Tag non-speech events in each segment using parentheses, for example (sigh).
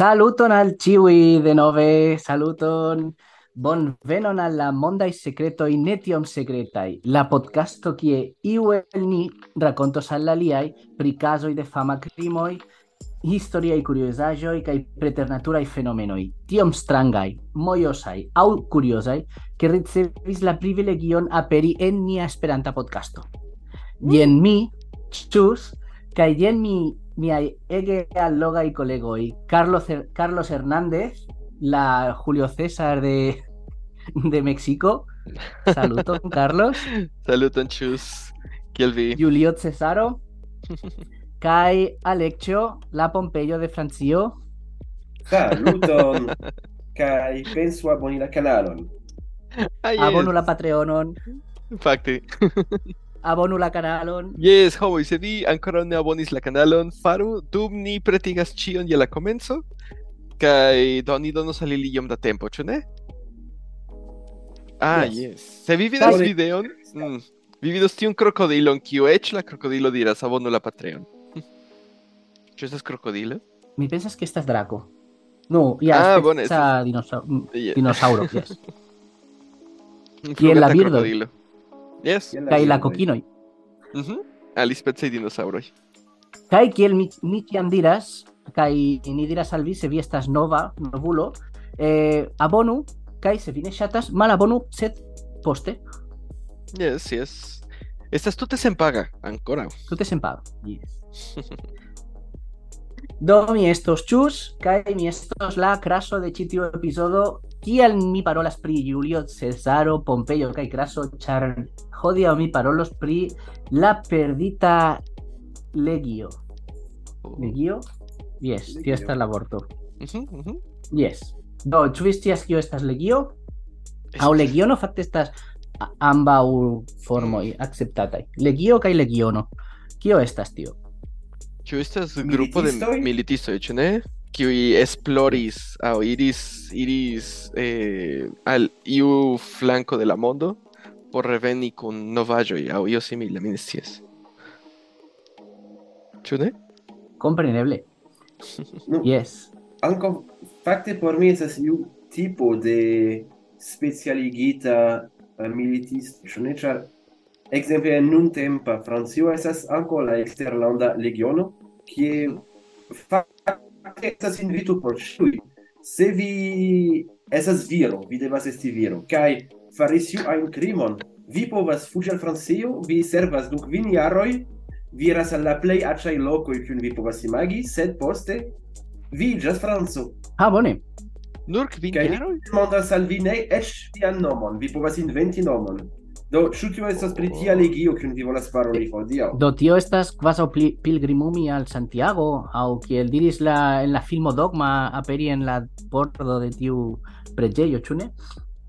Saluton al ciui de nove, saluton. Bon venon al la mondai secretoi netiom secretai, la podcasto kie iu el ni racontos al aliai pri casoi de fama crimoi, historiai curiosagioi kai preternaturai fenomenoi, tiom strangai, moiosai, au curiosai, che ricevis la privilegion aperi en nia esperanta podcasto. Jen mi, chus, kai jen mi miai ege allogai colegoi, Carlos, Carlos Hernández, la Julio César de, de México. Saluton, (laughs) Carlos. Saluton, chus. Kiel vi? Julio Cesaro. Kai Alexio, la Pompeyo de Francio. Saluton. (laughs) Kai penso aboni la kanalon. Ah, yes. Abonu la Patreonon. Fakte. Abonu la kanalon. Yes, homoj, se vi ankoraŭ ne abonis la kanalon, faru dum ni pretigas ĉion je la komenco. Kaj do ni donos al ili iom da tempo, ĉu ne? Ah, Yes. yes. Se vi vidas Sabe- videon, mm, vi vidos tiun krokodilon, kiu eĉ la krokodilo diras abonu la Patreon. (laughs) Ĉu estas krokodilo? Mi pensas que estás Draco. No, ya, Ah, es bueno, dinosauro. (laughs) Dinosauro, yes. (laughs) Fluganta la birdo? krokodilo. Yes. Kiel Kai la birdoj. coquinoi. Mhm. Alispecaj dinosaŭroj. Kai kiel mi, mi kiam diras, kai ni diras al vi se vi estas nova, novulo, eh, abonu, kai se vi ne ŝatas, malabonu, sed poste, Yes, yes. Estas tute senpaga, ankoraŭ. tute senpago. Yes. (laughs) Do mi estos chus, kai mi estos la craso de ĉi tiu epizodo, kial mi parolas pri Julio Cesaro, Pompeyo kai Craso, ĉar hodiaŭ mi parolos pri la perdita legio. Legio? Yes, tio Legio. estas la vorto. Mhm, mhm. Yes. Do, ĉu vi scias kio estas legio? Aŭ legiono fakte estas ambaŭ formoj akceptataj. Legio kaj legiono. Kio estas tio? Ĉu estas grupo de militistoj, ĉu ne? qui esploris au iris iris eh, al iu flanco de la mondo por reveni kun novaĵoj aŭ io simila, mi ne scias. Ĉu ne? Kompreneble. no, yes. Ankaŭ fakte por mi estas iu tipo de specialigita eh, militisto, ĉu ne? Ĉar ekzemple nuntempa Francio estas ankaŭ la eksterlanda legiono, kie fa estas invito por ĉiuj. Se vi estas viro, vi devas esti viro, kaj faris iu ajn krimon, vi povas fuĝi al Francio, vi servas dum kvin jaroj, vi iras al la plej aĉaj lokoj kiun vi povas imagi, sed poste vi iĝas Franco. Ha, bone. Nur kvin jaroj? Vi demandas al vi ne eĉ vian nomon, vi povas inventi nomon. Do, ĉu tio estas pri tia legio, kiun vi volas paroli hodiaŭ? Do tio estas kvazaŭ pilgrimumi al Santiago aŭ kiel diris la en la filmo Dogma aperi en la pordo de tiu preĝejo, ĉu ne?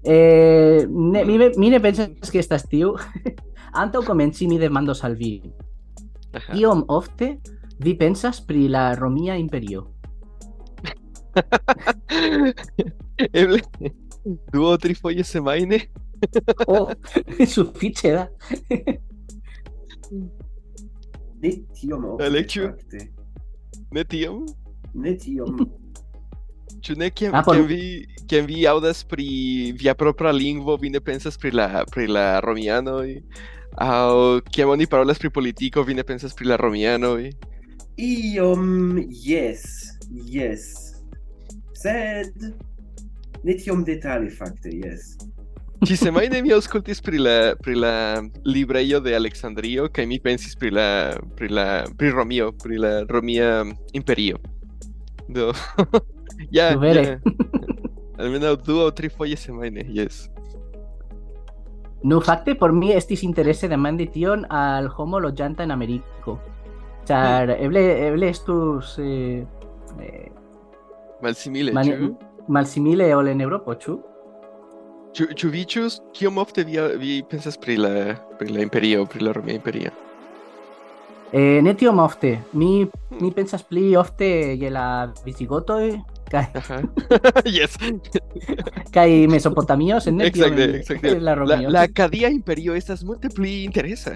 Eh, ne mi, mi ne pensas ke estas tiu. (laughs) Antaŭ komenci mi demandos al vi. Iom ofte vi pensas pri la Romia Imperio. (laughs) Eble duo trifoje semajne? oh, (laughs) suffice da. ne tiom eh, ofte. Ne tiom? Ne tiom. (laughs) Ĉu ne kiam ah, por... kiam vi kiam vi aŭdas pri via propra lingvo vi ne pensas pri la pri la romianoj aŭ kiam oni parolas pri politiko vi ne pensas pri la romianoj iom yes yes sed ne tiom detale fakte yes Ĉi-semajne mi aŭskultis pri la pri la librejo de Aleksandrio kaj mi pensis pri la pri la pri Romio, pri la Romia Imperio. Do ja, (laughs) ja. Almenaŭ du aŭ tri foje semajne, yes. Nu, fakte por mi estis interese demandi tion al homo loĝanta en Ameriko. Ĉar eble eble estus eh, eh, Malsimile, mani- ĉu? malsimile ol en Eŭropo, ĉu? Ĉu vi ĉus kiom ofte vi vi pensas pri la pri la Imperio, pri la Romia Imperio? Eh, ne tiom ofte. Mi mi pensas pli ofte je la visigotoj kaj Aha. (laughs) (laughs) yes. kaj Mesopotamio, sed ne tiom Exacte, en- exacte. (laughs) la La, Romio. la Acadia Imperio estas multe pli interesa.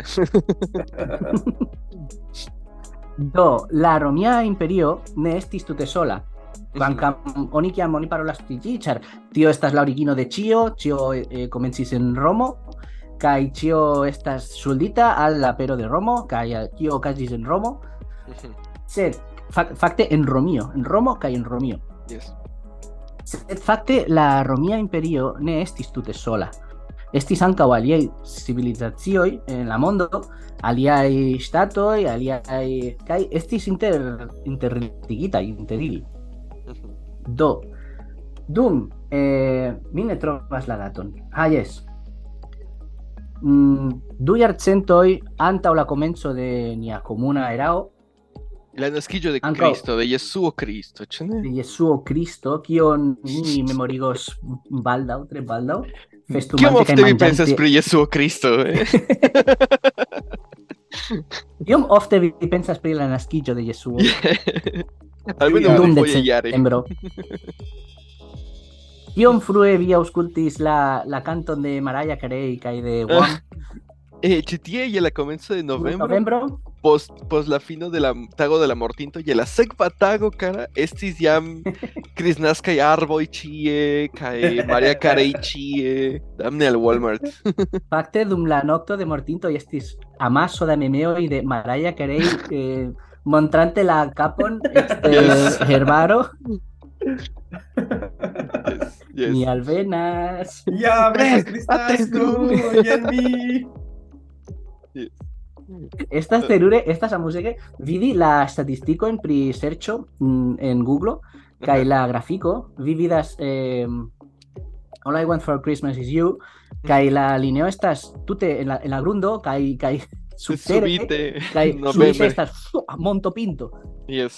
Do, la Romia Imperio ne estis tute sola. Kvankam oni kiam oni parolas ĉar tio estas la origino de ĉio, ĉio eh, komencis en Romo, kaj ĉio estas ŝuldita al la apero de Romo, kaj al kio okazis en Romo, (laughs) sed fa fakte en Romio, en Romo kaj en Romio. Yes. Sed fakte la Romia Imperio ne estis tute sola. Estis ankaŭ aliaj civilizacioj en la mondo, aliaj ŝtatoj, aliaj kaj estis inter interligitaj inter ili. Do, dum eh, mi ne trovas la daton. Ah, yes. Mm, du jarcentoj antaŭ la komenco de nia komuna erao La naskiĝo de Ankaŭ- Cristo, de Jesuo Cristo, ĉu ne? de Jesuo Cristo, kion mi (laughs) memorigos baldaŭ, tre baldaŭ, Kiom ofte vi pensas pri Jesuo Cristo? Eh? (laughs) (laughs) Kiom ofte vi pensas pri la naskiĝo de Jesuo? Almenaŭ Dum decembro. Kiom frue vi aŭskultis la, la canton de Mariah Carey kaj de (laughs) Wham Eh, ĉi tie je la komenco de novembro, novembro? post, post la fino de la tago de la mortinto, je la sekva tago, kara, estis (laughs) jam kristnaskaj arboj ĉie, kaj Maria Carey ĉie. Damne al Walmart. (laughs) Fakte dum la nokto de mortinto estis amaso da memeoj de Mariah Carey eh, montrante la kapon ekster (laughs) Yes. herbaro. Yes. Mi alvenas. Ja, Eh, estas Kristnasko, jen mi. Estas terure, estas amusege, vidi la statistikojn pri serĉo mm, en Google kaj la grafiko, vi vidas eh, All I want for Christmas is you, kaj la lineo estas tute en la, en la grundo kaj kaj subtere Subite, kaj (laughs) subite estas montopinto. Yes.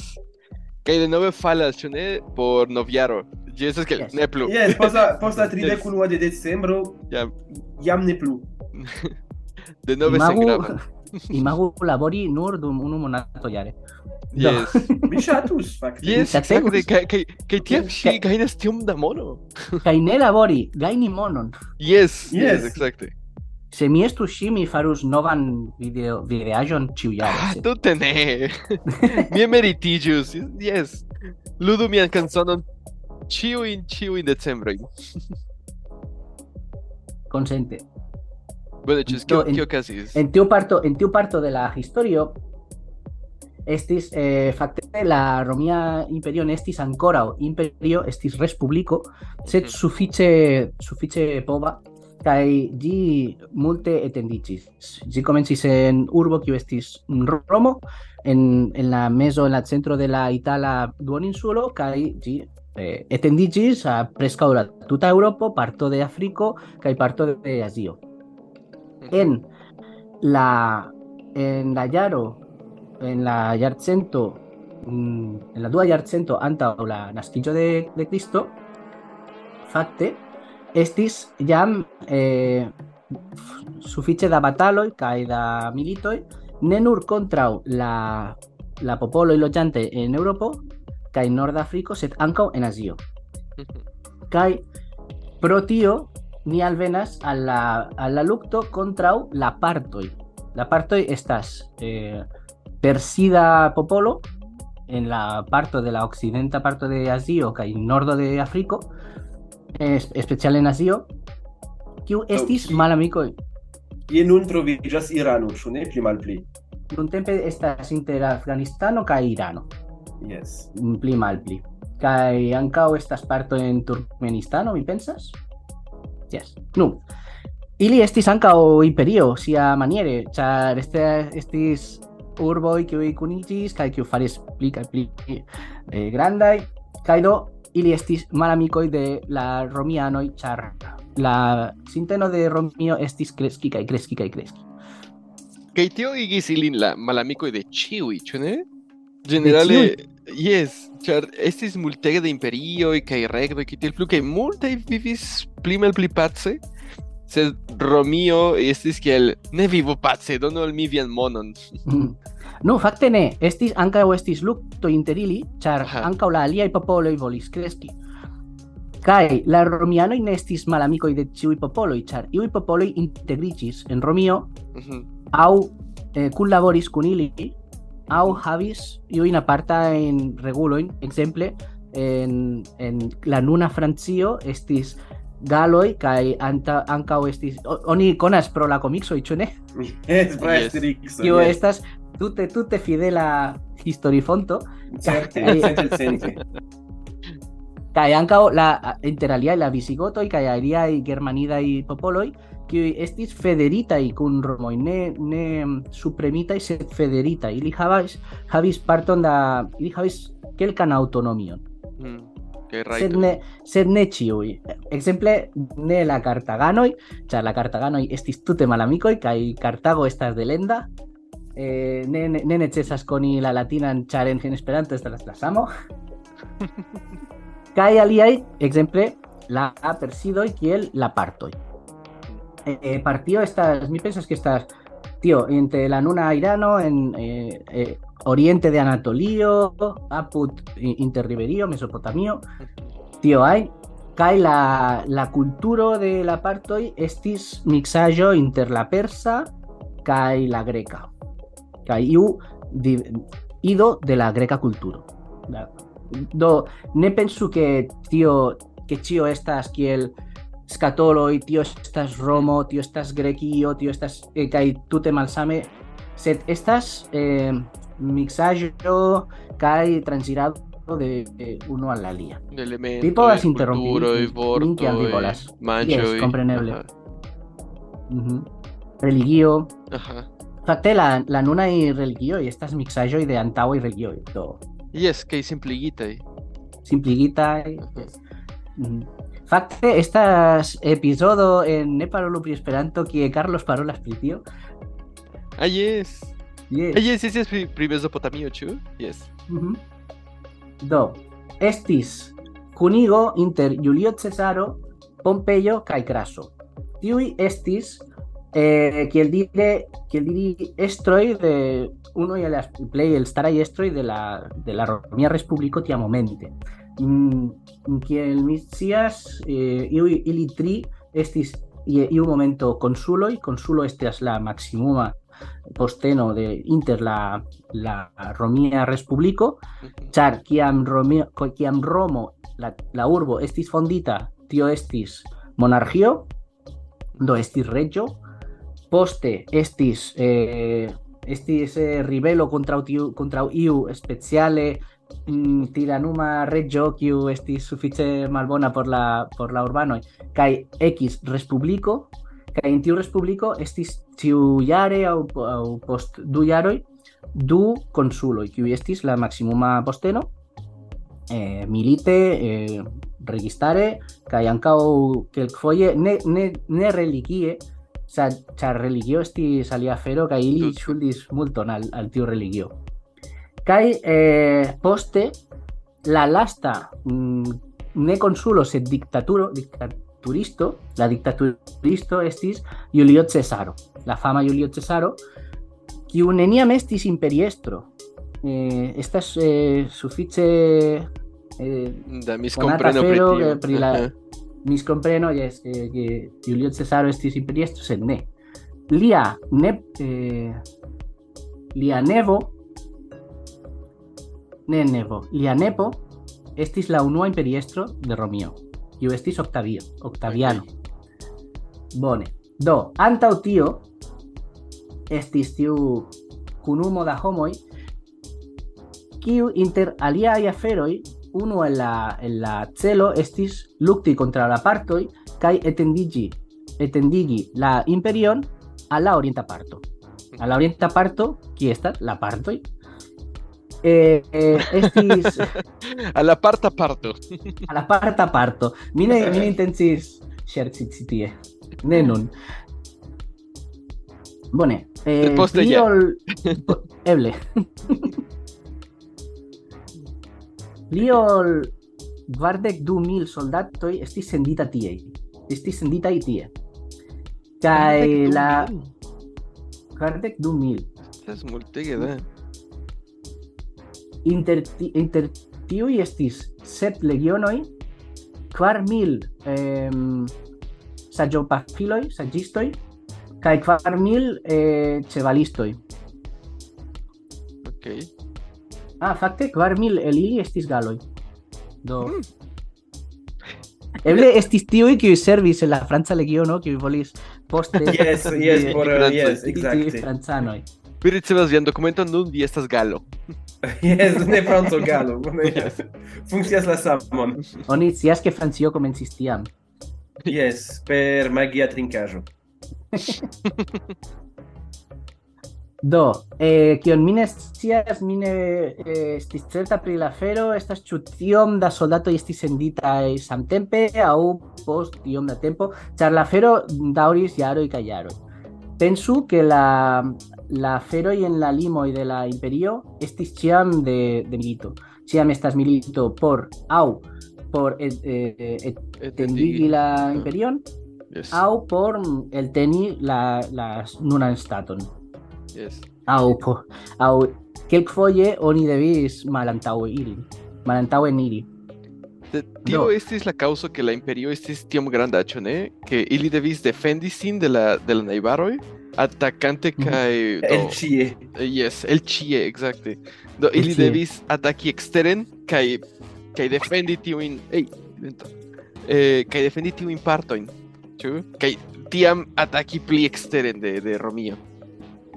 Kaj denove falas, ĉu ne, por noviaro. Ĝi estas ke Yes. ne plu. Jes, post la, post la Yes. 31 (laughs) de decembro, Jam, jam ne plu. (laughs) denove Imagu, sengrava. imagu (laughs) labori nur dum unu monato jare. Yes. (laughs) Mi ŝatus, fakte. Yes, exacte. Kaj kaj kaj tiam Yes, ŝi gajnas tiom da mono. (laughs) Kaj ne labori, gajni monon. Yes, yes, Yes. exacte. Se mi estus ŝi, mi farus novan video, videaĵon Ah, ĉiujare. sed- tute ne. Mi emeritiĝus. Yes. Ludu mian kanzonon ĉiujn ĉiujn decembrojn. Consente. Kio en-? En tiu parto, en tiu parto de la historio estis eh, fakte la Romia Imperio ne estis ankoraŭ imperio, estis respubliko, sed Mhm. sufiĉe sufiĉe pova kaj ĝi multe etendiĝis. Ĝi komencis en urbo kiu estis Romo, en, en la mezo, en la centro de la itala duoninsulo, kaj ĝi eh, etendiĝis a preskaŭ la tuta Eŭropo, parto de Afriko kaj parto de Azio. En la en la jaro en la jarcento mm, en la dua jarcento antaŭ la naskiĝo de, de Cristo fakte estis jam eh, sufiĉe da bataloj kaj da militoj ne nur kontraŭ la la popoloj loĝante en Eŭropo kaj Nordafriko sed ankaŭ en Azio kaj pro tio ni alvenas al la, al la lukto kontraŭ la partoj. La partoj estas eh, persida popolo en la parto de la okcidenta parto de Azio kaj nordo de Afriko, es, speciale en Azio, kiu estis Ok. malamikoj. Je nun troviĝas Irano, ĉu ne pli malpli? Nuntempe estas inter Afganistano kaj Irano, Yes. pli malpli. Kaj ankaŭ estas parto en Turkmenistano, mi pensas? Yes. Nu, ili estis ankaŭ imperio sia maniere, ĉar este estis urboj kiuj kuniĝis kaj kiu faris pli kaj pli eh, grandaj kaj do ili estis malamikoj de la romianoj, ĉar la sinteno de Romio estis kreski kaj kreski kaj kreski. Kaj tio igis ilin la malamikoj de ĉiuj, ĉu ne? Generale, yes, ĉar estis multege de imperioj kaj regnoj kaj tiel plu kaj multaj vivis pli malpli pace, sed Romio estis kiel ne vivu pace, donu al mi vian monon. No, fakte ne, estis ankaŭ estis lukto inter ili, ĉar ankaŭ la aliaj popoloj volis kreski. Kaj la romianoj ne estis malamikoj de ĉiuj popoloj, ĉar iuj popoloj integriĝis en Romio Mhm. aŭ eh, kunlaboris kun ili aŭ havis iujn apartajn regulojn, ekzemple en, en la nuna Francio estis galoi kai anta ankaŭ estis o- oni konas pro la komikso ĉu ne? Yes, (laughs) pro Yes. Tio yes. estas tute tute fidela historifonto Certe, certe, kaj ankaŭ la inter aliaj la visigotoj kaj aliaj germanidaj popoloj kiuj estis federitaj kun romoj ne ne supremitaj sed federitaj ili havis havis parton da ili havis kelkan aŭtonomion Mm, sed ne, sed ne ĉiuj. Ekzemple, ne la kartaganoj, ĉar la kartaganoj estis tute malamikoj kaj Kartago estas delenda. Eh, ne, ne, ne necesas koni la latinan, ĉar en Esperanto estas (laughs) la samo. kaj aliaj, ekzemple, la persidoj kiel la partoj. Eh, partio estas, mi pensas que estas, tío, entre la nuna Irano, en eh, eh, oriente de Anatolio, apud i- interriberio, Mesopotamio, Tio hay kaj la, la kulturo de la partoj estis miksaĵo inter la persa kaj la greka. Kaj iu ido de la greka kulturo. La- Do ne pensu ke tio ke ĉio estas kiel skatoloj, tio estas Romo, tio estas Grekio, tio estas eh, kaj tute malsame, sed estas eh, miksaĵo kaj transirado de eh, uno al alia. Elementoj, Vi povas interrompi, kulturoj, min kiam vi vortoj, volas. manĝoj. Yes, kompreneble. Aha. Mhm. Religio. Aha. Fakte la, la nunaj religioj estas miksaĵoj de antaŭaj religioj. Do Jes, kaj simpligitaj. simpligitaj. Aha. Mhm. Fakte estas epizodo en Ne parolu pri Esperanto kie Carlos parolas pri tio. Ah, jes. Yes. Ah, jes, jes, jes, pri, pri Mesopotamio, ĉu? Mhm. Do, estis kunigo inter Julio Cesaro, Pompeyo kaj Craso. Tiuj estis eh, kiel dire kiel diri estroj de uno de las plej elstaraj estroj de la de la Romia Respubliko eh, iuj ili tri estis je iu momento konsuloj, konsulo estas la maximuma posteno de inter la la Romia Respubliko, Mhm. Char, kiam Romo, la, la urbo, estis fondita, tio estis monarchio, do estis regio, poste estis, eh, estis eh, ribelo contra, contra iu speciale tiranuma regio, kiu estis sufiĉe malbona por la, por la urbanoj, kaj X respubliko, kaj en tiu respubliko estis ĉiujare aŭ, aŭ post du jaroj du konsuloj, kiuj estis la maximuma posteno, eh, milite, eh, registare, kaj ankaŭ kelkfoje ne, ne, ne religie, sa, ĉar religio estis alia afero kaj ili ŝuldis multon al, al tiu religio. Kaj eh, poste la lasta mm, ne konsulo sed diktaturo, diktaturisto, la diktaturisto estis Julio Cesaro, la fama Julio Cesaro, kiu neniam estis imperiestro. Eh, estas eh, sufiĉe eh, Da mis Konata kompreno pri eh, la- Aha. miskompreno jes que, que Julio Cesaro estis imperiestro, sed ne. Lia ne eh, lia nevo ne nevo, lia nepo estis la unua imperiestro de Romio, kiu estis Octavio, Octaviano. Bone. Do, antaŭ tio estis tiu kunumo da homoj kiu inter aliaj aferoj unu en la, en la celo estis lukti kontraŭ la partoj kaj etendiĝi etendigi la imperion al la orienta parto. A la orienta parto, kie estas la partoj? Eh, eh, estis (laughs) A la parta parto. a la parta parto. Mi ne, mi ne intencis ŝerci ci tie. Ne nun. Bone. Eh, poste pli ja. ol- po- Eble. (laughs) Pli ol kvardek du mil soldatoj estis sendita tie. Estis senditaj tie. Kaj la kvardek du mil. Estas multege da. Inter, inter tiui estis sep legionoi, quar mil eh, sagiopafiloi, sagistoi, kai quar mil eh, cevalistoi. Ok. Ah, facte, quar mil el ili estis galoi. Do... Mm. Eble estis tiui kiu servis en la Franca Legiono, kiu volis poste... (laughs) Yes, yes, por, yes, exacte. Francanoi. Francanoj. Vi ricevas vian dokumenton nun vi estas galo. (laughs) Yes, galo. (laughs) Funkcias la samon. Oni scias ke Francio komencis tiam. Yes, per magia trinkaĵo. (laughs) Do, eh, kion mi ne scias, mi ne eh, estis certa pri la afero, estas ĉu tiom da soldatoj estis senditaj samtempe aŭ post tiom da tempo, ĉar la afero daŭris jaroj kaj jaroj. Pensu ke la la aferoj en la limoj de la imperio estis ĉiam de, de milito. Ĉiam estas milito por aŭ por eh, eh, etendigi la imperion Yes. aŭ por elteni la, la nunan staton. Yes. Au, po, au, kelkfoje oni devis malantaŭe iri, malantaŭe iri. De- Tio Do. estis la causo que la imperio estis tiom granda, ne? Que ili devis defendi sin de la de la najbaroj, atacante kaj El ĉie. Yes, el ĉie, exacte. Do ili devis ataki eksteren kaj kaj defendi tiujn, ej, lento. Eh, kaj defendi tiujn partojn, ĉu? Kaj tiam ataki pli eksteren de de Romio.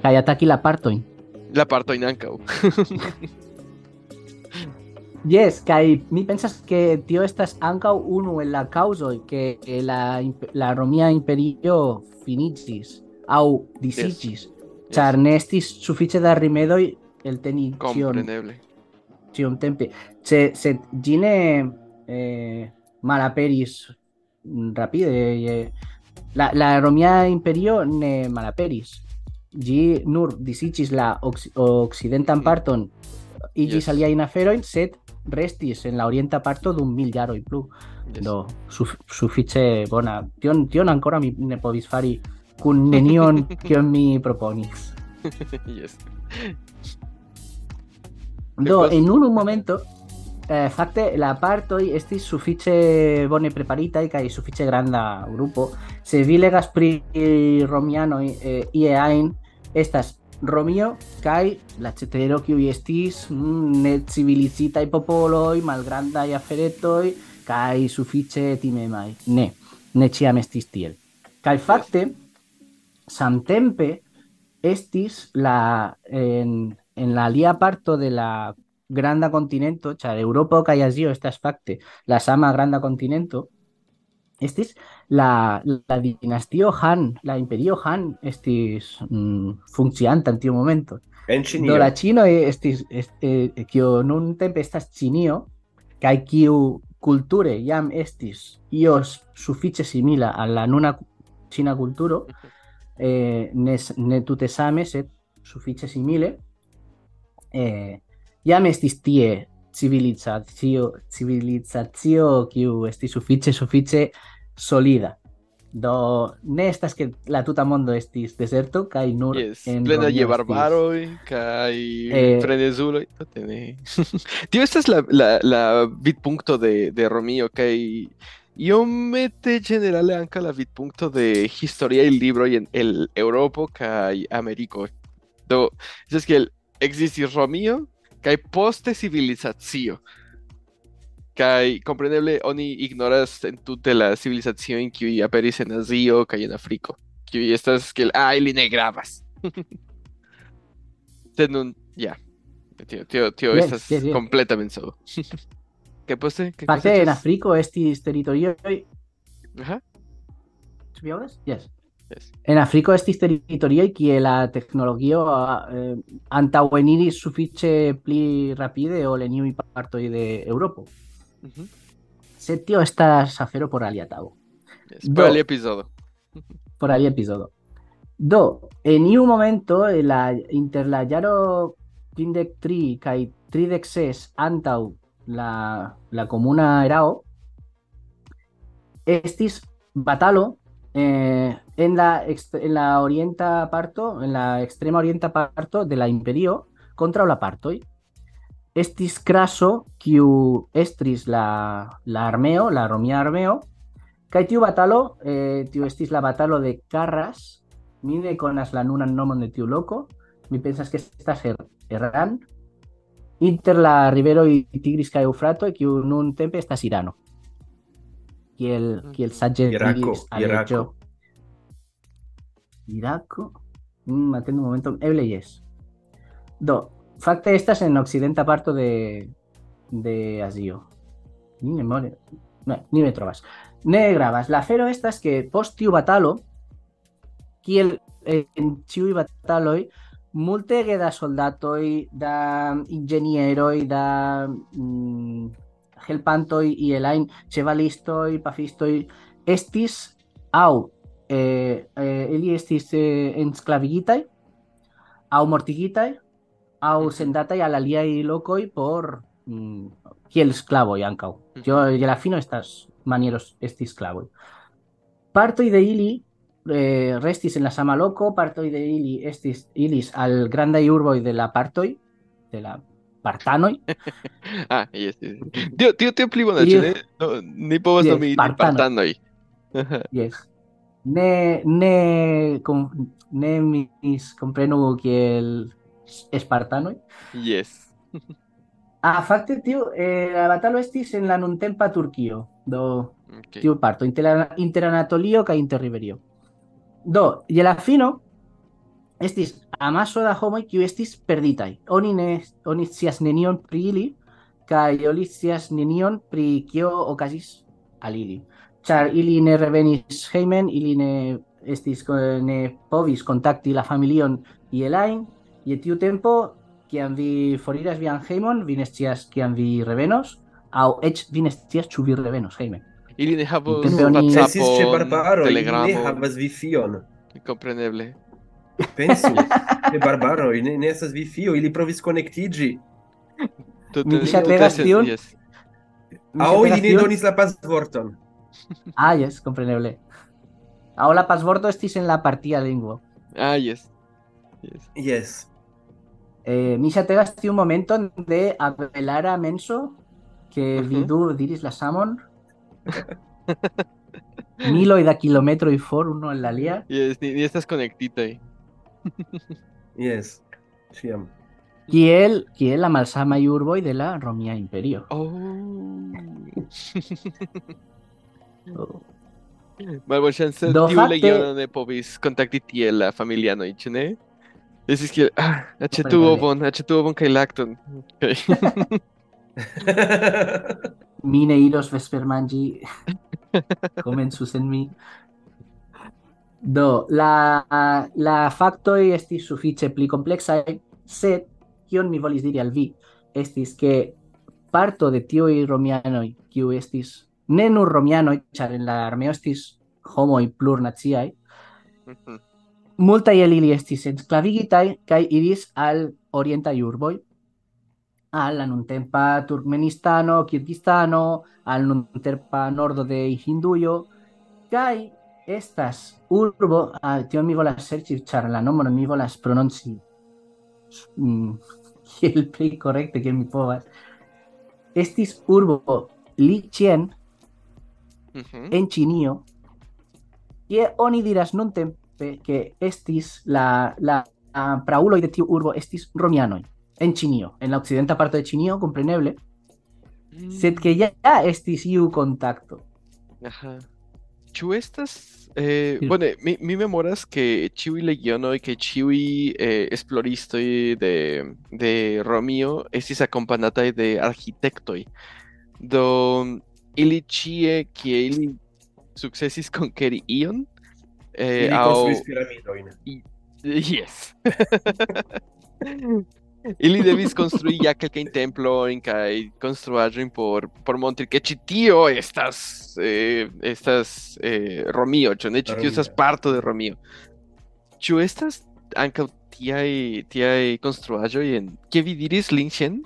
Kaj ataki la partojn. La partojn ankaŭ. (laughs) Yes, kaj mi pensas ke tio estas ankaŭ unu el la kaŭzoj ke ke la, la romia imperio finiĝis aŭ disiĝis, ĉar ne estis sufiĉe da rimedoj elteni ĉion Compreneble. tiom tempe. Se, se ĝi ne eh, malaperis mm, rapide. Eh, la, la Romia Imperio ne malaperis. Ĝi nur disiĝis la ox, okcidentan parton, iĝis Yes. aliajn aferojn, sed restis en la orienta parto dum mil jaroj plu. Yes. Do suf, sufiĉe bona. Tion, tion ankoraŭ mi ne povis fari kun nenion kion mi proponis. (laughs) yes. Do, en unu momento, eh, fakte la partoj estis sufiĉe bone preparitaj kaj sufiĉe granda grupo. Se vi legas pri romianoj eh, ie ajn, estas Romio kaj la cetero kiuj estis mm, necivilizitaj popoloj, malgrandaj aferetoj kaj sufiĉe timemaj. Ne, ne ĉiam estis tiel. Kaj fakte, samtempe estis la en, en la alia parto de la granda continento, ĉar Eŭropo kaj Azio estas fakte la sama granda continento, estis la, la dinastio Han, la imperio Han estis mm, funkcianta en tiu momento. En Do Ĉinio. la ĉinoj estis est, eh, kio nuntempe estas Ĉinio kaj kiu kulture jam estis io sufiĉe simila al la nuna ĉina kulturo, (laughs) eh, ne, s- ne tute same, sed sufiĉe simile, eh, jam estis tie civilizacio, civilizacio kiu estis sufiĉe sufiĉe solida. Do ne estas ke la tuta mondo estis deserto kaj nur Yes, en plena je barbaroj kaj Eh, frenezuloj. Tute ne. (laughs) Tio estas la, la, la vidpunkto de, de Romio kaj iomete ĝenerale ankaŭ la vidpunkto de historiaj libroj en el Eŭropo kaj Ameriko. Do, estas kiel ekzistis Romio kaj poste civilizacio. Kaj kompreneble oni ignoras entute la civilizaciojn kiuj aperis en Azio kaj en Afriko. Kiuj estas kiel ah, ili ne gravas. Sed nun, ja. Tio, tio, tio estas yes, yes. Completa mensogo. ¿Qué poste? ¿Qué Fakte cosa en? Afriko estis teritorioj Ajá. Vi aŭdas? Yes. Yes. En Afriko estis teritorioj kie la teknologio eh, antaŭeniris sufiĉe pli rapide ol en iuj partoj de. Sed tio estas afero por alia tago, Yes. Por el episodio. (laughs) por alia epizodo. Do, en iu momento la inter la jaro 33 kaj 36 antaŭ la, la comuna erao estis batalo eh, en, la, en la orienta parto, en la extrema orienta parto de la imperio contra la partoj. Estis Craso, kiu estris la, la armeo, la romia armeo, kaj tiu batalo, eh, tiu estis la batalo de Carras, mi ne konas la nunan nomon de tiu loko, mi pensas ke estas Er- Erran, inter la rivero y tigris kaj eufrato kiu nuntempe estas Irano. Kiel kiel saĝe diris Irako. Aleĉo. Irako? Mm, atendu momenton, eble jes. Do, fakte estas en okcidenta parto de de Azio. Ni memore. Ne, ni me trovas. Ne gravas. La afero estas que post tiu batalo kiel eh, en ĉiuj bataloj multege da soldatoj, da inĝenieroj, da mm, helpantoj ielajn ĉevalistoj, pafistoj estis aŭ eh, eh, ili estis eh, ensklavigitaj aŭ mortigitaj aŭ sendataj al aliaj lokoj por mm, kiel sklavoj ankaŭ. Tio je la fino estas manieros esti sklavoj. Partoj de ili eh, restis en la sama loko, partoj de ili estis ilis al grandaj urboj de la partoj de la partanoj. (laughs) Ah, yes, yes. Tio, tio, pli bona, ĉu ne? No, ni povas Yes, nomi partanoj. Aha. Yes. Ne ne com, ne mis komprenu kiel espartanoj. Yes. Ah, fakte tio eh, la batalo estis en la nuntempa Turkio. Do Okay. tiu parto inter, inter Anatolio kaj inter Riberio. Do, je la fino estis amaso da homoj kiu estis perditaj. Oni ne oni scias nenion pri ili kaj oni scias nenion pri kio okazis al ili. Ĉar ili ne revenis hejmen, ili ne estis ne povis kontakti la familion iel elain, je tiu tempo kiam vi foriras vian hejmon, vi ne scias kiam vi revenos aŭ eĉ vi ne scias ĉu vi revenos hejmen. Ili ne Estis ĉe WhatsAppon, barbaro, ili ne havas vifion. kompreneble. Pensu, (laughs) ĉe barbaro, ne, ne estas vifio, ili provis konektiĝi. Mi ŝategas tion. Aŭ ili ne donis la pasvorton. Ah, yes, compreneble. Aŭ la pasvorto estis en la partia lingvo. Ah, yes. Yes. Yes. Eh, mi ŝategas tiun momenton de Abelara menso, ke vi Mhm. du diris la samon. (laughs) Miloj da kilometroj for unu al la alia. Yes, ni, ni estas konektitaj. Yes. Ĉiam. Kiel, kiel la malsamaj urboj de la Romia Imperio. Oh. (laughs) Oh. Malbonŝance Do tiu fakte- legiono ne povis kontakti tiel la familianoj, ĉu ne? Estis kiel, ah, aĉetu Kompreneble. ovon, aĉetu ovon kaj lakton. Okay. (laughs) mi ne iros vespermangi (laughs) comensus en mi. Do la la facto estis sufiĉe pli kompleksaj sed kion mi volis diri al vi? Estis ke parto de tiuj romianoj kiu estis ne nur romianoj ĉar en la armeo estis homoj plurnaciaj (laughs) multaj el ili estis ensklavigitaj kaj iris al orientaj urboj al nuntempa Turkmenistano, Kirgistano, al nuntempa nordo de Hindujo, kaj estas urbo, ah, tion (laughs) mi volas serĉi, ĉar la nomon mi volas prononci mm, kiel pli korekte kiel mi povas. Estis urbo Lichien Mhm. en Ĉinio, kie oni diras nuntempe ke estis la, la, la prauloj de tiu urbo estis romianoj en Ĉinio, en la okcidenta parto de Ĉinio, kompreneble, sed ke ja estis iu kontakto. Aha. Ĉu estas eh, Sí. bone, mi, mi memoras ke ĉiuj legionoj kaj ĉiuj eh, esploristoj de, de Romio estis akompanataj de arĥitektoj. Do ili ĉie kie ili sukcesis konkeri ion eh, Ili aŭ konstruis piramidojn. Yes. (laughs) Ili devis konstrui ja kelkajn templojn kaj konstruaĵojn por por montri ke ĉi tio estas eh, estas eh, Romio, ĉu ne ĉi tio estas parto de Romio. Ĉu estas ankaŭ tiaj tiaj konstruaĵoj en ke vi diris Linchen?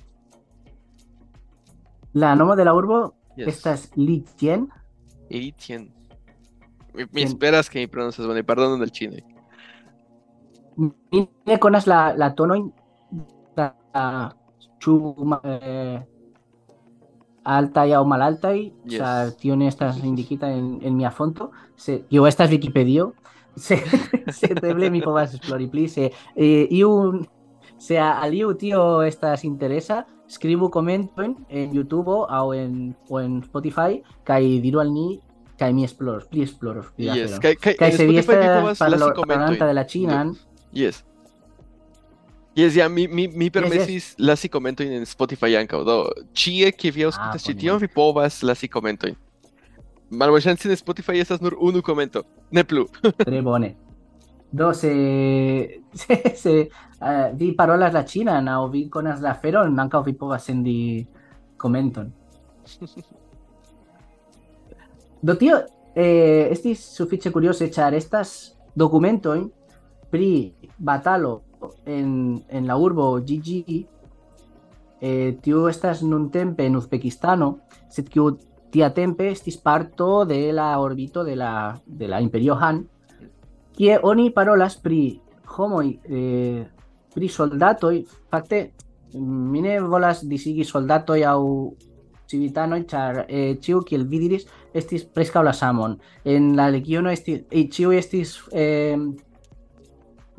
La nomo de la urbo Yes. estas Lichien, Eitien. Mi, mi esperas que mi pronuncias bone, pardonon del ĉinoj. mi ne konas la, la tonojn ma- eh, altaj aŭ malaltaj, Yes. ĉar tio ne estas indikita en, en mia fonto, se tio estas Wikipedio, (laughs) se, sed eble mi povas esplori pli, se eh, iu se aliu tio estas interesa, skribu komentojn en YouTube aŭ en o en Spotify kaj diru al ni kaj mi esploros, pli la Yes, en se vi Spotify vi estas povas lasi parolanta komentojn. de la Chinan, Yes. Yes, ja, mi, mi, mi permesis lasi komentojn en Spotify ankaŭ. Do, ĉie kie vi aŭskultas Ah, ĉi bone, tion, vi povas lasi komentojn. Malŝance en Spotify estas nur unu komento, ne plu. (laughs) tre bone. Do se se, se eh, vi parolas la Chinan aŭ vi konas la aferon, ankaŭ vi povas sendi komenton. Do (laughs) tio eh, estis sufiĉe kurioze ĉar estas dokumentoj pri batalo en, en la urbo GG eh, tiu estas nuntempe en Uzbekistano, sed kiu tiatempe estis parto de la orbito de la, de la Imperio Han, kie oni parolas pri homoj eh, pri soldatoj, fakte mi ne volas disigi soldatoj aŭ civitanoj, ĉar eh, ĉiu kiel vi diris estis preskaŭ samon. En la legiono estis eh, ĉiuj estis eh,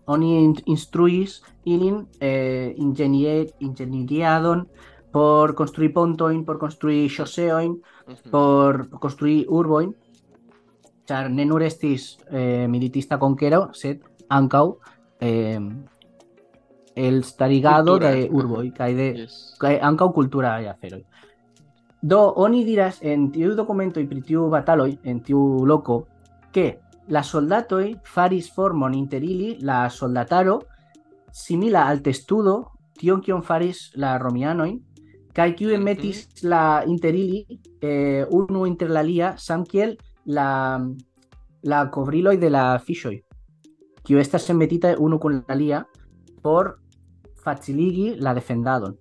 oni in- instruis ilin eh, ingenier, ingenieriadon por construir pontojn, por construir Mhm. por construir urbojn, ĉar ne nur estis eh, militista konkero, sed ankaŭ eh, el starigado de aha. urboj kaj de Yes. kaj ankaŭ kulturaj aferoj. Do oni diras en tiu dokumentoj pri tiu bataloj en tiu loko ke la soldatoj faris formon inter ili la soldataro simila al testudo tion kion faris la romianoj kaj kiu metis la inter ili eh, unu inter la alia samkiel la la kovriloj de la fiŝoj kiu estas enmetita unu kun la alia por faciligi la defendadon.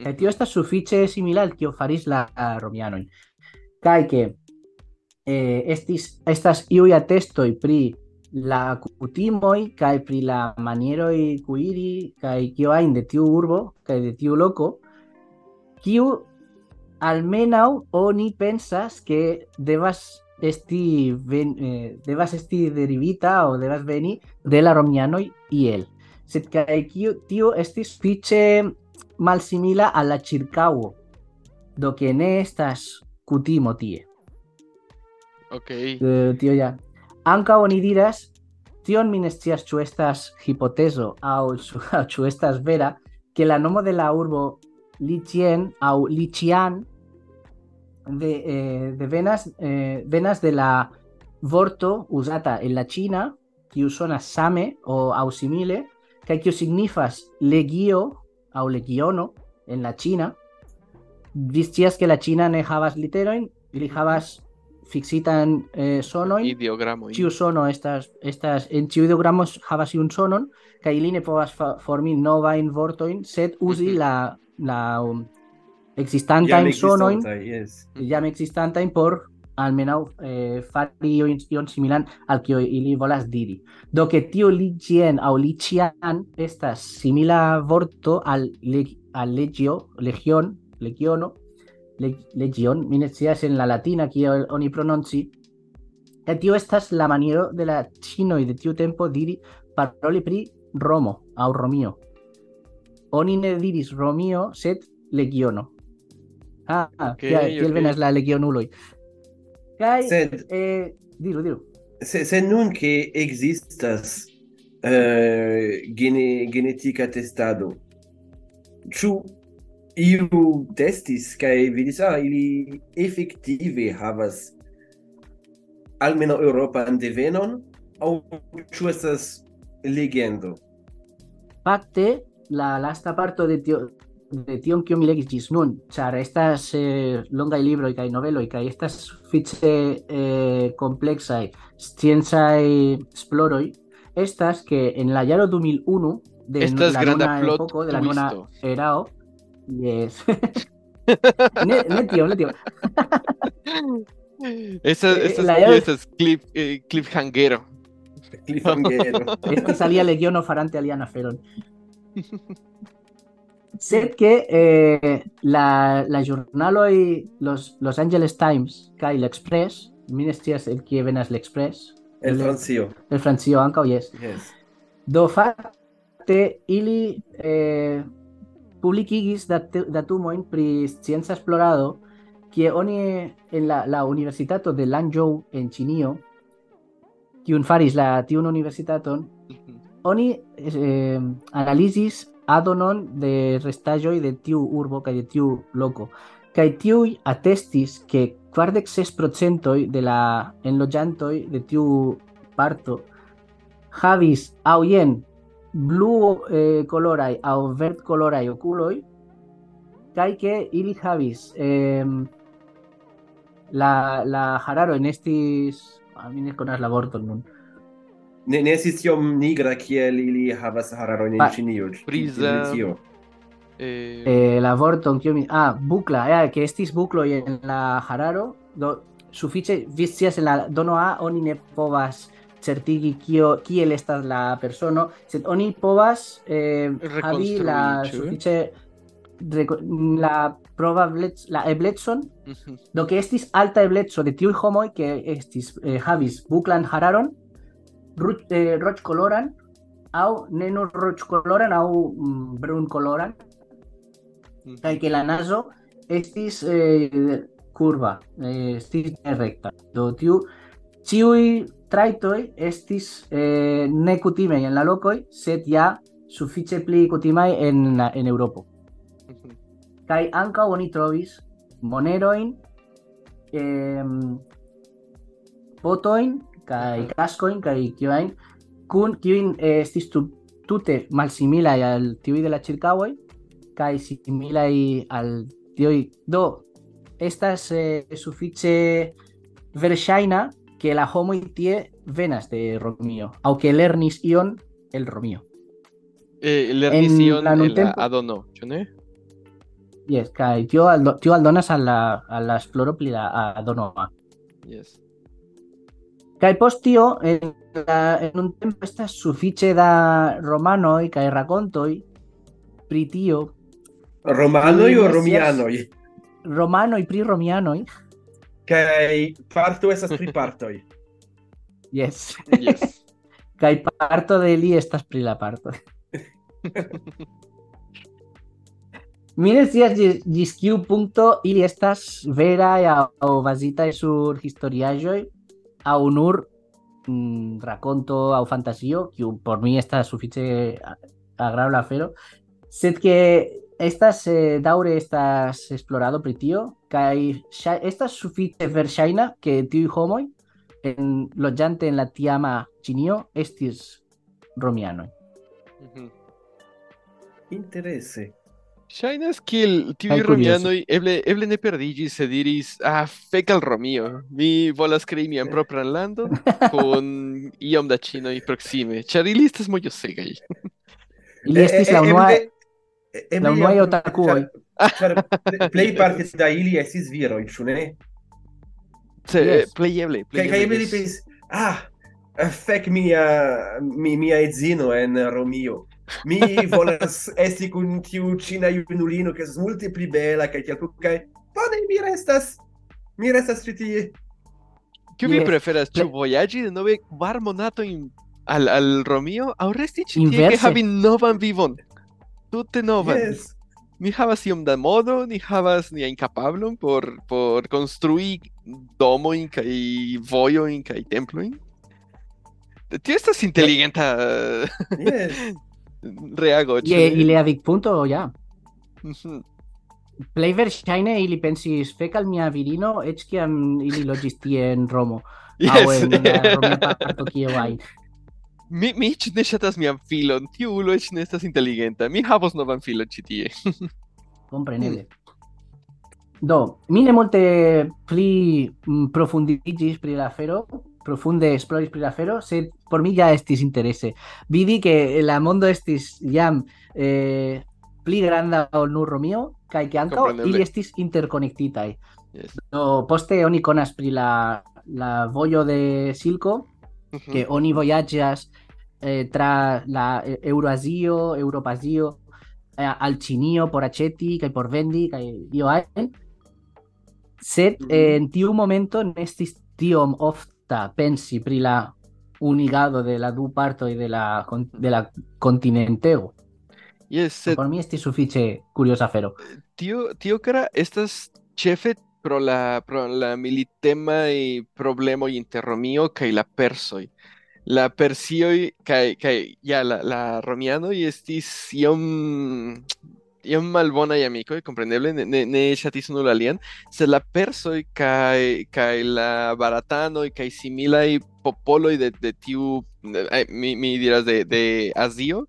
Kaj tio estas sufiĉe simila al kio faris la romianoj. Kaj ke eh, estis estas iuj atestoj pri la kutimoj kaj pri la manieroj kuiri kaj kio ajn de tiu urbo kaj de tiu loko, kiu almenaŭ oni pensas ke devas esti ven, eh, esti derivita o devas veni de la romianoj iel. Sed kaj kiu tio estis sufiĉe malsimila al la ĉirkaŭo, do ke ne estas kutimo tie. Ok. Eh, tio ja. Ankaŭ oni diras, tion mi ne scias ĉu estas hipotezo aŭ ĉu (laughs) estas vera, ke la nomo de la urbo Lichien aŭ Lichian de, eh, de venas, eh, venas de la vorto usata en la China, kiu sonas same o aŭ simile, kaj kiu signifas legio aŭ legiono en la China. Vi scias ke la China ne havas literojn, ili havas fixitan eh, sonojn, Ideogramoj. ĉiu sono estas estas en ĉiu ideogramo havas iun sonon kaj ili ne povas fa- formi novajn vortojn, sed uzi Mhm. la la um, Jam ekzistantajn sonojn existantaj, yes. jam existantajn por almenaŭ eh, fari ion, ion similan al kio ili volas diri. Do ke tio Lichien aŭ Lichian estas simila vorto al, leg, al legio, legion, legiono, leg legion, mi ne scias en la latina kiel oni prononci, kaj tio estas la maniero de la ĉinoj de tiu tempo diri paroli pri Romo aŭ Romio. Oni ne diris Romio, sed legiono. Ah, ah okay, kiel, kiel venas la legionuloj. Kaj sed... eh, diru, diru. Se, se nun che existas eh, gene, genetica testado, ciu iu testis kaj vidis, ah, ili efektive havas almeno Europan devenon, aŭ ĉu estas legendo? Fakte, la lasta parto de tio de tion kion mi legis ĝis nun, ĉar estas eh, longaj libroj kaj noveloj kaj estas sufiĉe eh, kompleksaj sciencaj esploroj, estas que en la jaro 2001 de Estas la epoko, de la twisto. erao, yes. (laughs) ne, ne tio, ne tio. Esas, Eh, esas la llave- piezas, clip, eh, cliffhangero. Cliffhangero. (laughs) Este salía legiono farante alian aferon. Sed que eh, la, la giornaloj los, los Angeles Times kaj l'Express, mi ne scias el kie venas l'Express, El Francio. el Francio ankaŭ jes. Yes. Do fakte fakte ili eh, publikigis dat datumojn pri scienca esplorado kie oni en la, la universitato de Lanzhou en Ĉinio kiun faris la tiun universitaton oni eh, analizis adonon de restaĵoj de tiu urbo kaj de tiu loko. Kaj tiuj atestis ke 46 procentoj de la enloĝantoj de tiu parto havis aŭ jen blu eh, colorai au verd colorai oculoi kai ke ili havis eh, la la hararo en estis amine konas la vorton nun. Ne ne estis iom nigra kiel ili havas hararo en Ĉinio priza eh... eh, la vorton kiu mi ah bucla eh, ke estis buklo en la hararo do sufiĉe vi scias en la dono a oni ne povas certigi kiel estas la persono sed oni povas eh, havi la sufiĉe la probablec la eblecon mhm. do que estis alta ebleco de tiuj homoj que estis eh, havis buclan hararon eh, roĉkoloran aŭ ne nur roĉkoloran aŭ mm, brunkoloran Mhm. kaj que la nazo estis eh, curva, eh, estis recta. Do tiu ĉiuj trajtoj estis eh, ne kutimaj en la lokoj, sed ja sufiĉe pli kutimaj en, en Eŭropo. Mhm. Kaj ankaŭ oni trovis monerojn, em, botojn kaj kaskojn kaj kiujn kun kiujn eh, estis tu, tute malsimilaj al tiuj de la ĉirkaŭoj kaj similaj al tiuj do estas eh, sufiĉe verŝajna ke la homoj tie venas de Romio aŭ ke lernis ion el Romio. Eh, lernis ion la nuntempo- adono, ne? Yes, kaj tio, aldo, tio aldonas al la, al la esploro pli la a donoa. Yes. Kaj post tio, en, la, en un tempo estas sufiĉe da romanoj kaj rakontoj pri tio, Romanoj Ili o ne romianoj? romanoj pri romianoj, Kaj parto estas pri (laughs) partoj. yes, Yes. (laughs) kaj parto de li (laughs) estas pri la parto. Mi ne scias ĝis ĝis kiu punkto ili estas veraj aŭ bazitaj sur historiaĵoj aŭ nur mm, rakonto aŭ fantazio, kiu por mi estas sufiĉe a- agrabla afero, sed que estas eh, daŭre estas esplorado pri tio kaj ŝa- estas sufiĉe verŝajna ke tiuj homoj en loĝante en la tiama Ĉinio estis romianoj. Mhm. Interese. Ŝajnas kiel tiuj romianoj eble eble ne perdiĝis se diris ah fek al Romio mi volas krei mian propran landon kun (laughs) iom da ĉinoj proksime ĉar ili estas mojosegaj Ili estis la unua Eble, la unuae otakuoi. Ĉar plej parte da ili estis viroj, ĉu ne? Se, eh, yes. plej eble. Kaj kaj eble li pensis, ah, eh, fek mia mi mia edzino en Romio. Mi (laughs) volas esti kun tiu ĉina junulino ke estas multe pli bela kaj tiel plu kaj bone mi restas mi restas ĉi tie. Kiu vi preferas ĉu vojaĝi denove kvar monatojn al al Romio aŭ resti ĉi tie ke havi novan vivon? Tute novan Yes. ni havas iom da modo, ni havas niajn kapablon por por konstrui domojn kaj vojojn kaj templojn. Tio estas inteligenta Yes. (laughs) reago. ĉu Je ne? ilia vidpunkto ja. Plej verŝajne ili pensis fek al mia virino eĉ kiam ili loĝis tie en Romo aŭ (laughs) Yes. en la romia parto kie ajn. (laughs) Mi mi eĉ ne ŝatas mian filon, tiu ulo eĉ ne estas inteligenta. Mi havos novan filon ĉi tie. Compreneble. Do, mi ne multe pli mm, profundiĝis pri la afero, profunde esploris pri la afero, sed por mi ja estis interese. Vidi que la mondo estis jam eh, pli granda ol nur Romio, kaj que ankaŭ Kompreneble. ili estis interkonektitaj. Yes. Do, poste oni konas pri la, la vojo de Que oni vojaĝas eh, tra la eh, Euroazio, Europazio, eh, al Ĉinio por aĉeti kaj por vendi kaj io ajn. Sed eh, en tiu momento ne estis tiom ofta pensi pri la unigado de la du parto y de la, de la continentego. Yes, sed Por mi esti sufiĉe curiosa afero. tio tio kara estas ĉefe pro la pro la militemaj problemoj inter Romio kaj la persoj. La persioj kaj kaj ja la la romianoj estis iom iom malbonaj amikoj, kompreneble, ne ne, ne ŝatis unu la alian, sed la persoj kaj kaj la baratanoj kaj similaj popoloj de de tiu eh, mi, mi diras de de Azio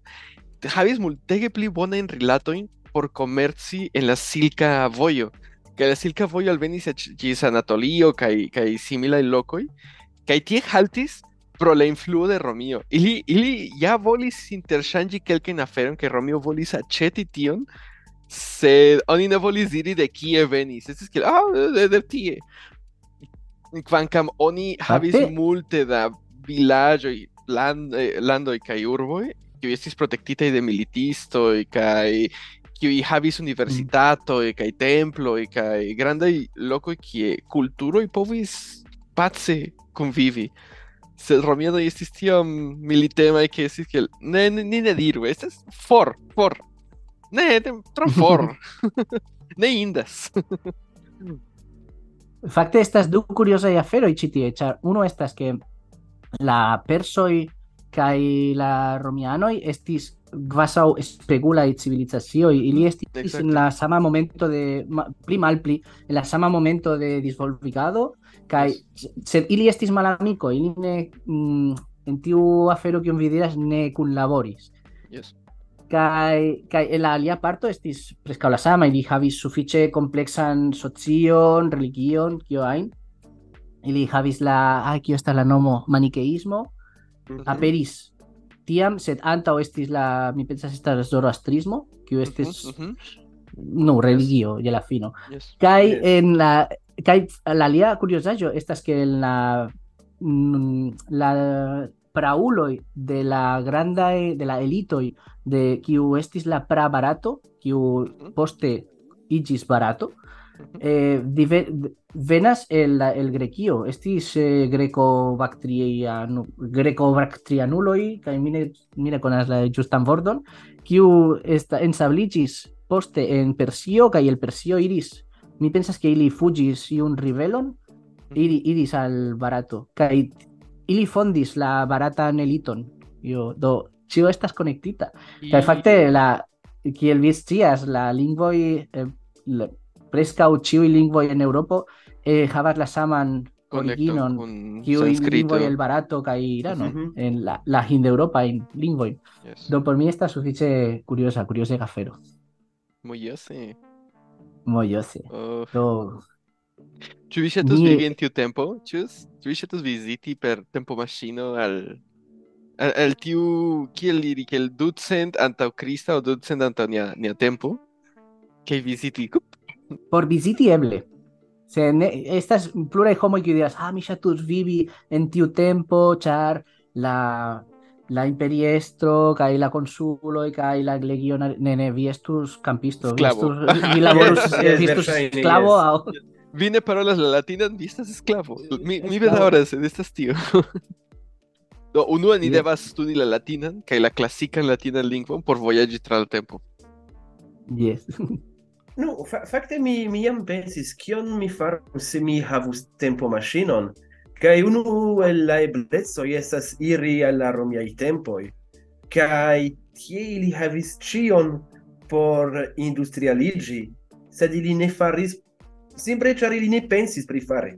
havis multege pli bonajn rilatojn por komerci en la silka vojo. La silka vojo alvenis eĉ ĝis Anatolio kaj kaj similaj lokoj, kaj tie haltis pro la influo de Romio. Ili ili ja volis interŝanĝi kelkajn aferojn kaj Romio volis aĉeti tion, sed oni ne volis diri de kie venis. Estis kiel ah de, de tie. Kvankam oni havis multe da vilaĝoj, land, eh, landoj kaj urboj, kiuj estis protektitaj de militistoj kaj kiuj havis universitatoj kaj temploj kaj grandaj lokoj kie kulturoj povis pace convivi. Sed Romianoj estis tiom militemaj ke estis kiel ne ne ni ne diru, estas for, for. Ne, de- tro (laughs) for. ne indas. Fakte estas du kuriozaj aferoj ĉi tie, ĉar uno estas ke la persoj kaj la romianoj estis kvazaŭ spegulaj civilizacioj, ili estis Exacte. en la sama momento de pli malpli en la sama momento de disvolvigado kaj sed ili estis malamikoj, ili ne mm, en tiu afero kiun vi diras ne kunlaboris. Yes. Kaj, kaj en la alia parto estis preskaŭ la sama, ili havis sufiĉe kompleksan socion, religion, kio ajn. Ili havis la, ah, kio estas la nomo, maniqueísmo, aperis tiam, sed antaŭ estis la, mi pensas estas zoroastrismo, kiu estis, Mhm, no, religio, je la fino. yes. Kaj Yes. en la kaj la alia kuriozaĵo estas ke en la mm, la prauloj de la grandaj de la elitoj de kiu estis la pra barato, kiu poste iĝis barato, eh, dive, venas el, el Grekio, estis eh, greco-bactrianu, greco-bactrianuloj, kaj mi ne, mi ne konas la ĝustan vorton, kiu esta, ensabliĝis poste en Persio, kaj el Persio iris, mi pensas ke ili fuĝis iun ribelon, iri, iris al barato, kaj ili fondis la baratan eliton. Jo, do, ĉio estas konektita. Kaj Y- fakte la kiel vi scias la lingvoj eh, la- preskaŭ ĉiuj lingvoj en Eŭropo eh, la saman originon sánscrito. lingvoj el barato kaj irano Mhm. en la, la hindeŭropajn lingvojn. Yes. Do por mi estas sufiĉe kuriosa, kurioze afero. Muy ese. Mojose. Oh. Do Ĉu vi ŝatus Mi- vivi en tempo? Ĉu ĉu vi ŝatus viziti per tempomaŝino al al, al tiu kiel diri kiel ducent antaŭ Krista o ducent antaŭ nia nia tempo? Kaj viziti por viziti eble. Estas pluraj homoj kiuj diras, ah, mi ŝatus vivi en tiu tempo, ĉar la la imperiestro kaj la konsuloj kaj la legionaro ne ne vi estus campisto vi, Esclavo. estus, vi laborus (laughs) vi estus verŝajne, esklavo yes. aŭ Vi ne parolas la latinan, vi estas esklavo. Mi, mi Esklavo. bedaŭras, estas tio. Do, unue ni devas studi la latinan kaj la klasikan latinan lingvon por vojaĝi tra la tempo. yes. (laughs) Nu, fa fakte mi, mi jam pensis, kion mi far se mi havus tempo machinon, kai unu el la eblezoi estas iri al la romiaj tempoj. kai tie ili havis cion por industrialigi, sed ili ne faris, simple ĉar ili ne pensis pri fare.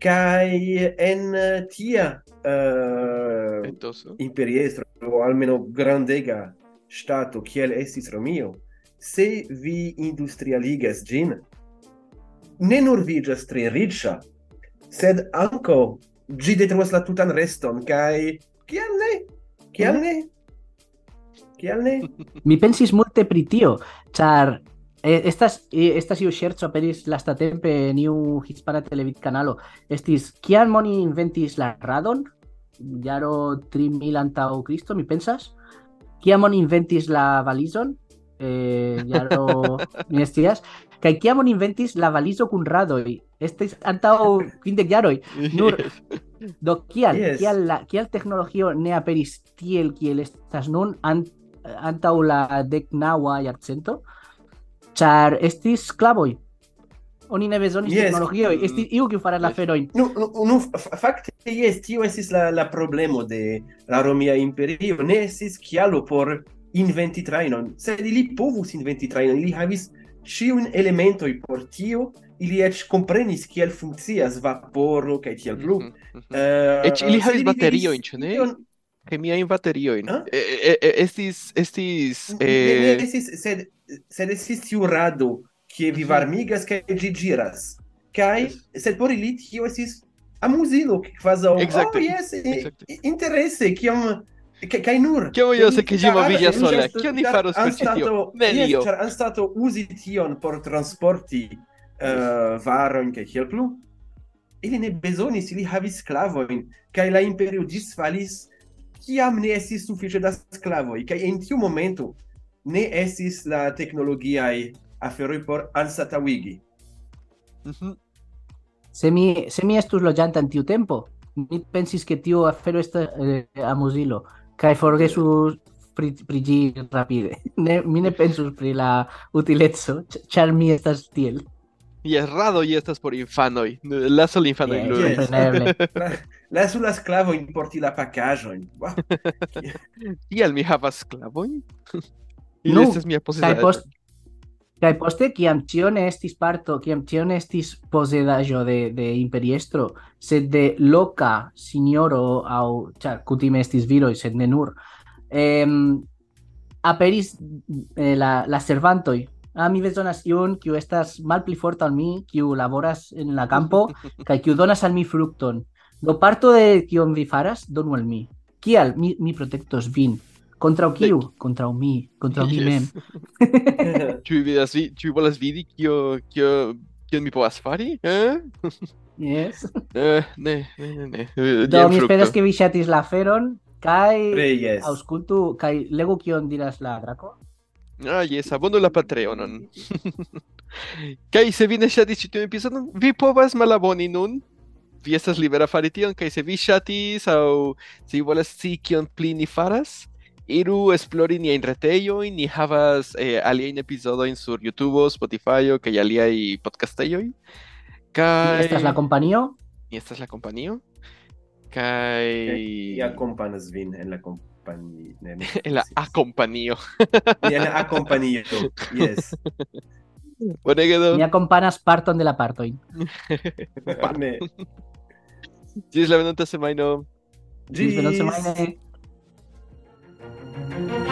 Kai en tia uh, imperiestro, o almeno grandega stato, kiel estis Romio, se vi industrialigas gin, ne nur vi ĝas tre riĉa, sed ankaŭ ĝi detruas la tutan reston kaj kial ne? Kial ne? Kial ne? (laughs) Mi pensis multe pri tio, ĉar eh, estas eh, estas iu ŝerco aperis lastatempe en iu hispana televidkanalo. Estis kiam oni inventis la radon? Jaro 3000 antaŭ Kristo, mi pensas. Kiam oni inventis la valizon? Eh, jaro mi (laughs) ne scias. Kaj kiam oni inventis la valizo kun radoj? Estis antaŭ kvindek (laughs) jaroj. Nur- Do kial, Yes. kial, la, kial technologio ne aperis tiel kiel estas nun an, antaŭ la deknaŭa jarcento? Ĉar estis sklavoj. Oni ne bezonis Yes. teknologioj, estis iu kiu faras la Yes. aferojn. Nu, nu, fakte jes, tio estis la, la problemo de la Romia Imperio. Ne estis kialo por inventi trainon, sed ili povus inventi trainon, ili havis ciun elementoi por tio, ili ec comprenis kiel funccias vaporo, kaj tiel plu. Mm -hmm. uh, eh, ec ili havis baterioin, ĉu ne? Chemia in baterioin. Huh? E, e, e, estis, estis... Eh... Ne, estis, sed, sed estis tiu rado, kie vi mhm. varmigas, kaj gi giras. Kai, yes. sed por ili tio estis amuzilo, quasi... Exacte. Oh, yes, exacte. interesse, kiam che, che nur? Che voglio se che ci moviglia sola. che ogni faro scocitio meglio. cioè han stato usi tion por transporti uh, eh, varon che kiel plu? Ili ne bezonis ili havis sklavojn kaj la imperio disfalis kiam ne estis sufiĉe da sklavoj kaj en tiu momento ne estis la teknologiaj aferoj por anstataŭigi mm -hmm. se mi se mi estus loĝanta en tiu tempo mi pensis ke tiu afero estas eh, amuzilo kaj forgesus pri, pri ĝi rapide. Ne, mi ne pensus pri la utileco, ĉ- ĉar mi estas (laughs) tiel. Jes, radoj estas por infanoj. Lasu la infanoj Yes, yes. Lasu la sklavojn porti la pakaĵojn. Wow. Tial mi havas sklavojn? Ili Nu, estas mia posedaĵo. post, kaj poste, kiam tio ne estis parto, kiam tio ne estis posedaĵo de, de imperiestro, sed de loka signoro aŭ ĉar kutime estis viroj, sed ne nur, em, aperis eh, la, la servantoj. Ah, mi bezonas iun kiu estas malpli forta ol mi, kiu laboras en la campo, (laughs) kaj kiu donas al mi frukton. Do parto de kion vi faras, donu al mi. Kial mi, mi protektos vin? Contra kiu? Contra mi, contra mi mem. (laughs) Ĉu vidas vi, ĉu volas vidi kio kio kion mi povas fari? Eh? (laughs) Yes. Eh, ne, ne, ne, ne. Eh, Do mi esperas ke vi ŝatis la aferon kaj yes. aŭskultu kaj legu kion diras la drako. Ah, yes, abonu la Patreonon. (laughs) kaj se vi ne ŝatis ĉi tiun epizodon, vi povas malaboni nun vi estas libera fari tion, kaj se vi ŝatis aŭ se vi volas scii kion pli ni faras, iru esplori niajn retejojn, ni havas eh, aliajn epizodojn sur YouTube, Spotify kaj aliaj podcastejoj. Kaj Estas la kompanio. ni estas la kompanio. Kaj I akompanas vin en la kompanio. (laughs) En la akompanio. Ni (laughs) en la akompanio. Yes. Bonege do. Mi akompanas parton de la partojn. Ne. Ĝis la venonta semajno. Ĝis venontsemajne. Thank you.